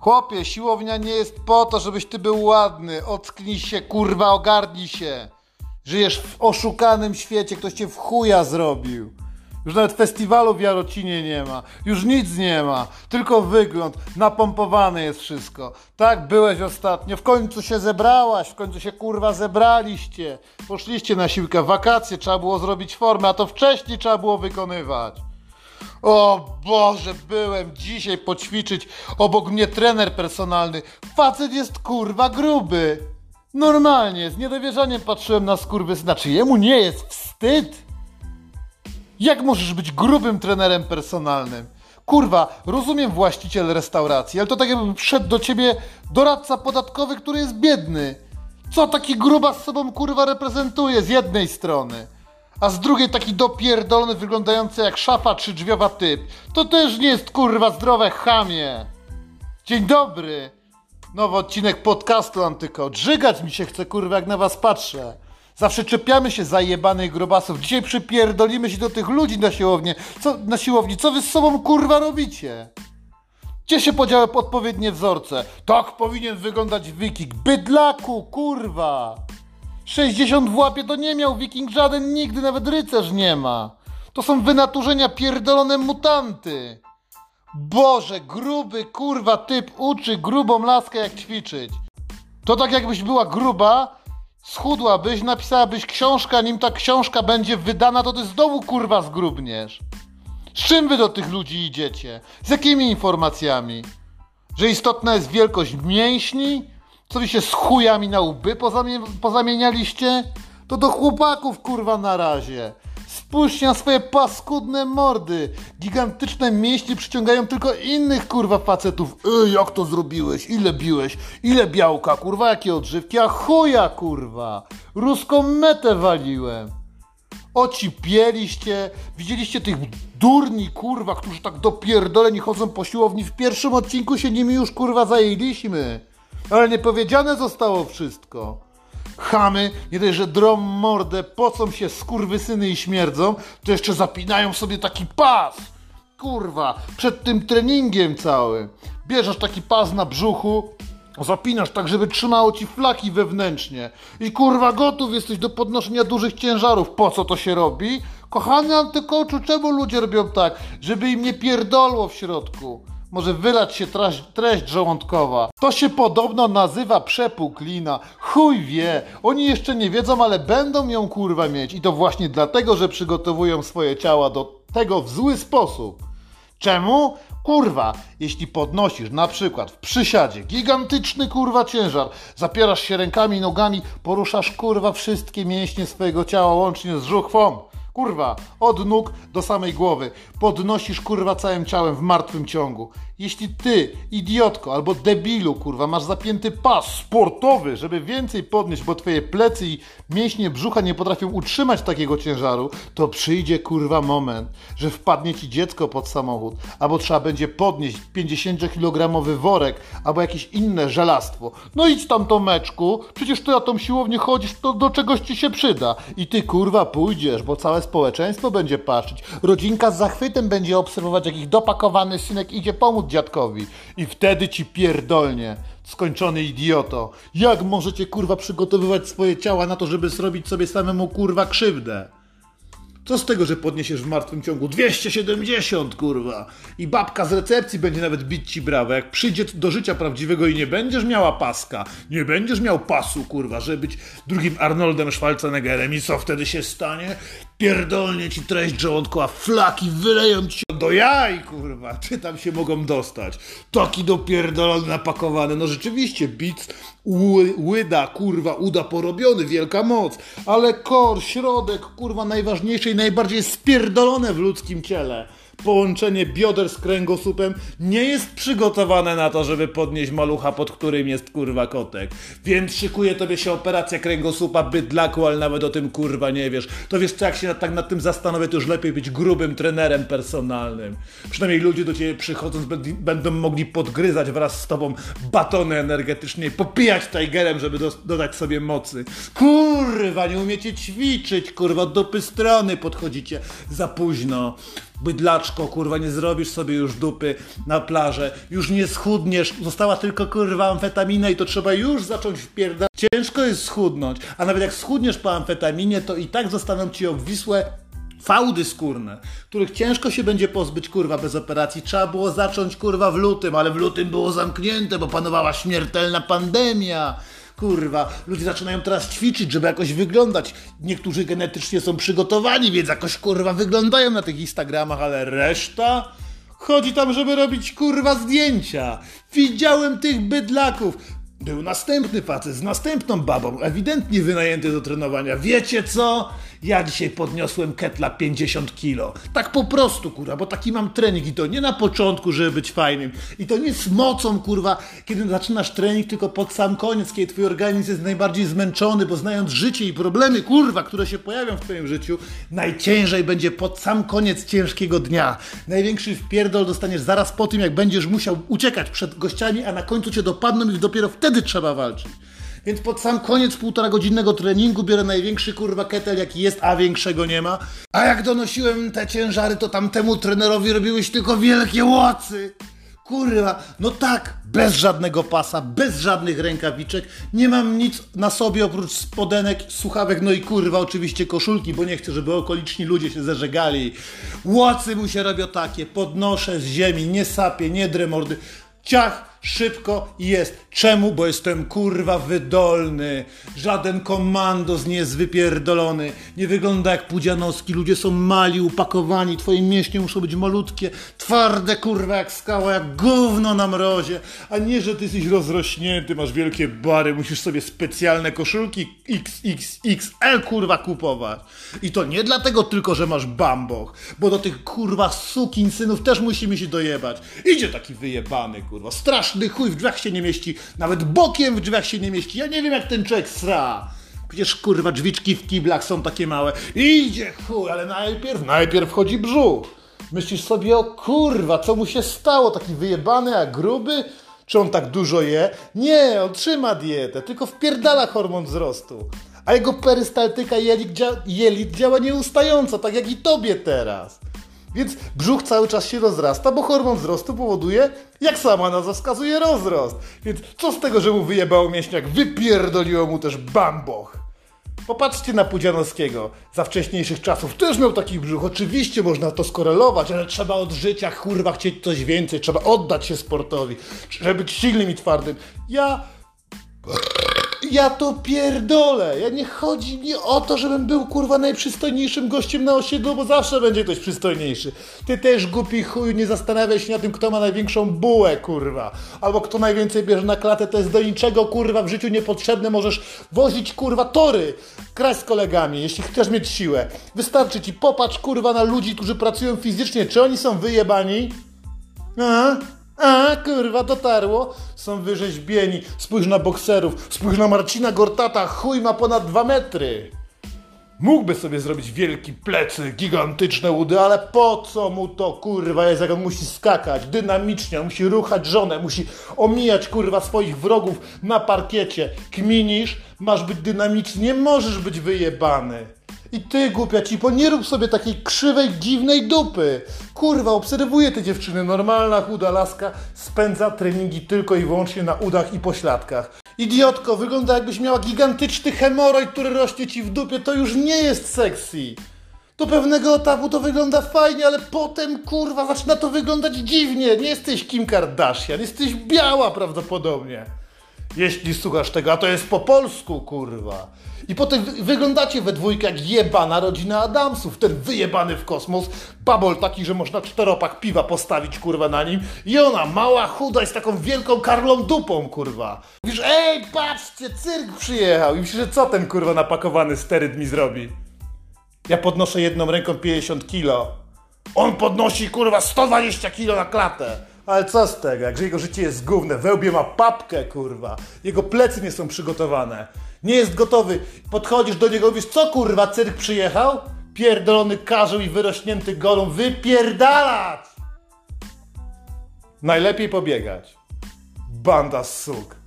Chłopie, siłownia nie jest po to, żebyś ty był ładny. Ocknij się, kurwa, ogarnij się. Żyjesz w oszukanym świecie, ktoś cię w chuja zrobił. Już nawet festiwalu w Jarocinie nie ma. Już nic nie ma. Tylko wygląd. Napompowane jest wszystko. Tak byłeś ostatnio. W końcu się zebrałaś. W końcu się kurwa zebraliście. Poszliście na siłkę. Wakacje trzeba było zrobić formę, a to wcześniej trzeba było wykonywać. O Boże, byłem dzisiaj poćwiczyć. Obok mnie trener personalny. Facet jest kurwa gruby. Normalnie, z niedowierzaniem patrzyłem na skurwy. Znaczy, jemu nie jest wstyd. Jak możesz być grubym trenerem personalnym? Kurwa, rozumiem właściciel restauracji, ale to tak jakby wszedł do ciebie doradca podatkowy, który jest biedny. Co taki gruba z sobą kurwa reprezentuje z jednej strony? A z drugiej taki dopierdolony, wyglądający jak szafa czy drzwiowa typ. To też nie jest kurwa zdrowe chamie. Dzień dobry. Nowy odcinek podcastu Antyko. Drzygać mi się chce kurwa jak na was patrzę. Zawsze czepiamy się zajebanych grobasów. Dzisiaj przypierdolimy się do tych ludzi na siłowni. Co, na siłowni. Co wy z sobą kurwa robicie? Gdzie się podziały odpowiednie wzorce? Tak powinien wyglądać wiking. Bydlaku, kurwa! 60 w łapie to nie miał wiking żaden nigdy, nawet rycerz nie ma. To są wynaturzenia pierdolone mutanty. Boże, gruby kurwa typ uczy grubą laskę jak ćwiczyć. To tak jakbyś była gruba, schudłabyś, napisałabyś książkę, nim ta książka będzie wydana, to ty znowu kurwa zgrubniesz. Z czym wy do tych ludzi idziecie? Z jakimi informacjami? Że istotna jest wielkość mięśni? Co się z chujami na łby pozamie pozamienialiście? To do chłopaków kurwa na razie. Spójrzcie na swoje paskudne mordy. Gigantyczne mięśnie przyciągają tylko innych kurwa facetów. Ej, jak to zrobiłeś? Ile biłeś? Ile białka? Kurwa, jakie odżywki? A chuja kurwa. Ruską metę waliłem. Ocipieliście, widzieliście tych durni, kurwa, którzy tak dopierdoleni chodzą po siłowni. W pierwszym odcinku się nimi już, kurwa, zajęliśmy. Ale nie powiedziane zostało wszystko. Chamy, nie dość, że drom mordę, pocą się skurwysyny i śmierdzą, to jeszcze zapinają sobie taki pas. Kurwa, przed tym treningiem całym. Bierzesz taki pas na brzuchu, Zapinasz tak, żeby trzymało ci flaki wewnętrznie. I kurwa gotów jesteś do podnoszenia dużych ciężarów. Po co to się robi? Kochany antykoczu, czemu ludzie robią tak? Żeby im nie pierdolło w środku. Może wylać się treść, żołądkowa. To się podobno nazywa przepuklina. Chuj wie. Oni jeszcze nie wiedzą, ale będą ją kurwa mieć. I to właśnie dlatego, że przygotowują swoje ciała do tego w zły sposób. Czemu? Kurwa, jeśli podnosisz na przykład w przysiadzie gigantyczny kurwa ciężar, zapierasz się rękami i nogami, poruszasz kurwa wszystkie mięśnie swojego ciała łącznie z żuchwą. Kurwa, od nóg do samej głowy. Podnosisz kurwa całym ciałem w martwym ciągu. Jeśli ty, idiotko albo debilu, kurwa, masz zapięty pas sportowy, żeby więcej podnieść, bo twoje plecy i mięśnie brzucha nie potrafią utrzymać takiego ciężaru, to przyjdzie kurwa moment, że wpadnie ci dziecko pod samochód, albo trzeba będzie podnieść 50-kilogramowy worek, albo jakieś inne żelastwo. No idź tam to meczku, przecież ty na tą siłownię chodzisz, to do czegoś ci się przyda. I ty kurwa pójdziesz, bo całe społeczeństwo będzie patrzeć. Rodzinka z zachwytem będzie obserwować, jak ich dopakowany synek idzie pomóc dziadkowi. I wtedy ci pierdolnie, skończony idioto. Jak możecie kurwa przygotowywać swoje ciała na to, żeby zrobić sobie samemu kurwa krzywdę? Co z tego, że podniesiesz w martwym ciągu 270, kurwa? I babka z recepcji będzie nawet bić ci brawo. Jak przyjdzie do życia prawdziwego i nie będziesz miała paska, nie będziesz miał pasu, kurwa, żeby być drugim Arnoldem Schwarzeneggerem. I co wtedy się stanie? Pierdolnie ci treść żołądku, a flaki wyleją ci do jaj, kurwa. Czy tam się mogą dostać? Taki dopierdolony, napakowany. No rzeczywiście, bic ły, łyda, kurwa, uda porobiony, wielka moc. Ale kor, środek, kurwa, najważniejsze i najbardziej spierdolone w ludzkim ciele połączenie bioder z kręgosłupem nie jest przygotowane na to, żeby podnieść malucha, pod którym jest kurwa kotek. Więc szykuje tobie się operacja kręgosłupa bydlaku, ale nawet o tym kurwa nie wiesz. To wiesz co, jak się tak nad tym zastanowię, to już lepiej być grubym trenerem personalnym. Przynajmniej ludzie do ciebie przychodząc będą mogli podgryzać wraz z tobą batony energetyczne i popijać tigerem, żeby do, dodać sobie mocy. Kurwa, nie umiecie ćwiczyć, kurwa, od dopy strony podchodzicie za późno. Bydlaczko, kurwa, nie zrobisz sobie już dupy na plażę, już nie schudniesz, została tylko kurwa amfetamina i to trzeba już zacząć wpierdać. Ciężko jest schudnąć, a nawet jak schudniesz po amfetaminie, to i tak zostaną ci obwisłe fałdy skórne, których ciężko się będzie pozbyć, kurwa, bez operacji. Trzeba było zacząć, kurwa, w lutym, ale w lutym było zamknięte, bo panowała śmiertelna pandemia. Kurwa, ludzie zaczynają teraz ćwiczyć, żeby jakoś wyglądać. Niektórzy genetycznie są przygotowani, więc jakoś, kurwa, wyglądają na tych Instagramach, ale reszta... Chodzi tam, żeby robić kurwa zdjęcia. Widziałem tych bydlaków. Był następny facet z następną babą, ewidentnie wynajęty do trenowania. Wiecie co? Ja dzisiaj podniosłem ketla 50 kilo. Tak po prostu, kurwa, bo taki mam trening i to nie na początku, żeby być fajnym. I to nie z mocą, kurwa, kiedy zaczynasz trening, tylko pod sam koniec, kiedy twój organizm jest najbardziej zmęczony, bo znając życie i problemy, kurwa, które się pojawią w twoim życiu, najciężej będzie pod sam koniec ciężkiego dnia. Największy wpierdol dostaniesz zaraz po tym, jak będziesz musiał uciekać przed gościami, a na końcu cię dopadną i dopiero wtedy trzeba walczyć. Więc pod sam koniec półtora godzinnego treningu biorę największy kurwa ketel jaki jest, a większego nie ma. A jak donosiłem te ciężary, to tamtemu trenerowi robiłeś tylko wielkie łocy. Kurwa, no tak, bez żadnego pasa, bez żadnych rękawiczek, nie mam nic na sobie oprócz spodenek, słuchawek, no i kurwa oczywiście koszulki, bo nie chcę, żeby okoliczni ludzie się zeżegali. Łocy mu się robią takie, podnoszę z ziemi, nie sapię, nie dremordy. Ciach, szybko i jest. Czemu? Bo jestem kurwa wydolny. Żaden komandos nie jest wypierdolony. Nie wygląda jak pudzianowski. Ludzie są mali, upakowani. Twoje mięśnie muszą być malutkie, twarde kurwa jak skała, jak gówno na mrozie. A nie, że ty jesteś rozrośnięty, masz wielkie bary, musisz sobie specjalne koszulki XXXL kurwa kupować. I to nie dlatego tylko, że masz bamboch, bo do tych kurwa sukin synów też musimy się dojebać. Idzie taki wyjebany kurwa, straszny chuj w drzwiach się nie mieści, nawet bokiem w drzwiach się nie mieści. Ja nie wiem jak ten człowiek sra. Przecież kurwa drzwiczki w kiblach są takie małe. Idzie chuj, ale najpierw, najpierw wchodzi brzuch. Myślisz sobie, o kurwa, co mu się stało? Taki wyjebany, a gruby? Czy on tak dużo je? Nie, on trzyma dietę, tylko wpierdala hormon wzrostu. A jego perystaltyka jelit działa nieustająco, tak jak i tobie teraz. Więc brzuch cały czas się rozrasta, bo hormon wzrostu powoduje, jak sama nazwa wskazuje, rozrost. Więc co z tego, że mu wyjebało mięśniak, wypierdoliło mu też bamboch. Popatrzcie na Pudzianowskiego. Za wcześniejszych czasów też miał taki brzuch. Oczywiście można to skorelować, ale trzeba od życia, kurwa, chcieć coś więcej. Trzeba oddać się sportowi. Trzeba być silnym i twardym. Ja... Ja to pierdolę. Ja nie chodzi mi o to, żebym był kurwa najprzystojniejszym gościem na osiedlu, bo zawsze będzie ktoś przystojniejszy. Ty też głupi chuj, nie zastanawiaj się na tym, kto ma największą bułę, kurwa. Albo kto najwięcej bierze na klatę, to jest do niczego, kurwa, w życiu niepotrzebne. Możesz wozić, kurwa, tory, kraść z kolegami, jeśli chcesz mieć siłę. Wystarczy ci, popatrz, kurwa, na ludzi, którzy pracują fizycznie. Czy oni są wyjebani? A? A, kurwa, dotarło. Są wyrzeźbieni. Spójrz na bokserów. Spójrz na Marcina Gortata. Chuj ma ponad dwa metry. Mógłby sobie zrobić wielki plecy, gigantyczne udy, ale po co mu to kurwa jest, jak on musi skakać dynamicznie, on musi ruchać żonę, musi omijać kurwa swoich wrogów na parkiecie. Kminisz, masz być dynamiczny, nie możesz być wyjebany. I ty, głupia cipo, nie rób sobie takiej krzywej, dziwnej dupy. Kurwa, obserwuję te dziewczyny. Normalna, chuda laska spędza treningi tylko i wyłącznie na udach i pośladkach. Idiotko, wygląda jakbyś miała gigantyczny hemoroid, który rośnie ci w dupie. To już nie jest sexy. Do pewnego etapu to wygląda fajnie, ale potem, kurwa, zaczyna to wyglądać dziwnie. Nie jesteś Kim Kardashian, jesteś biała prawdopodobnie. Jeśli słuchasz tego, a to jest po polsku, kurwa. I potem wy wyglądacie we dwójkę jak jebana rodzina Adamsów. Ten wyjebany w kosmos, babol taki, że można czteropak piwa postawić, kurwa, na nim. I ona, mała, chuda i z taką wielką karlą dupą, kurwa. Mówisz, ej, patrzcie, cyrk przyjechał. I myślisz, że co ten, kurwa, napakowany steryd mi zrobi? Ja podnoszę jedną ręką 50 kilo. On podnosi, kurwa, 120 kilo na klatę. Ale co z tego, jak jego życie jest gówne, wełbie ma papkę, kurwa. Jego plecy nie są przygotowane. Nie jest gotowy. Podchodzisz do niego, mówisz, co kurwa, cyrk przyjechał? Pierdolony karzeł i wyrośnięty golą, wypierdalać! Najlepiej pobiegać. Banda suk.